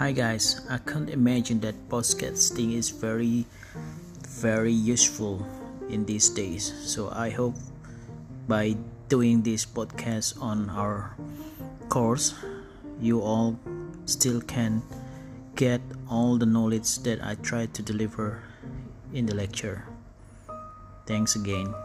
Hi guys, I can't imagine that podcasting is very very useful in these days. So I hope by doing this podcast on our course you all still can get all the knowledge that I try to deliver in the lecture. Thanks again.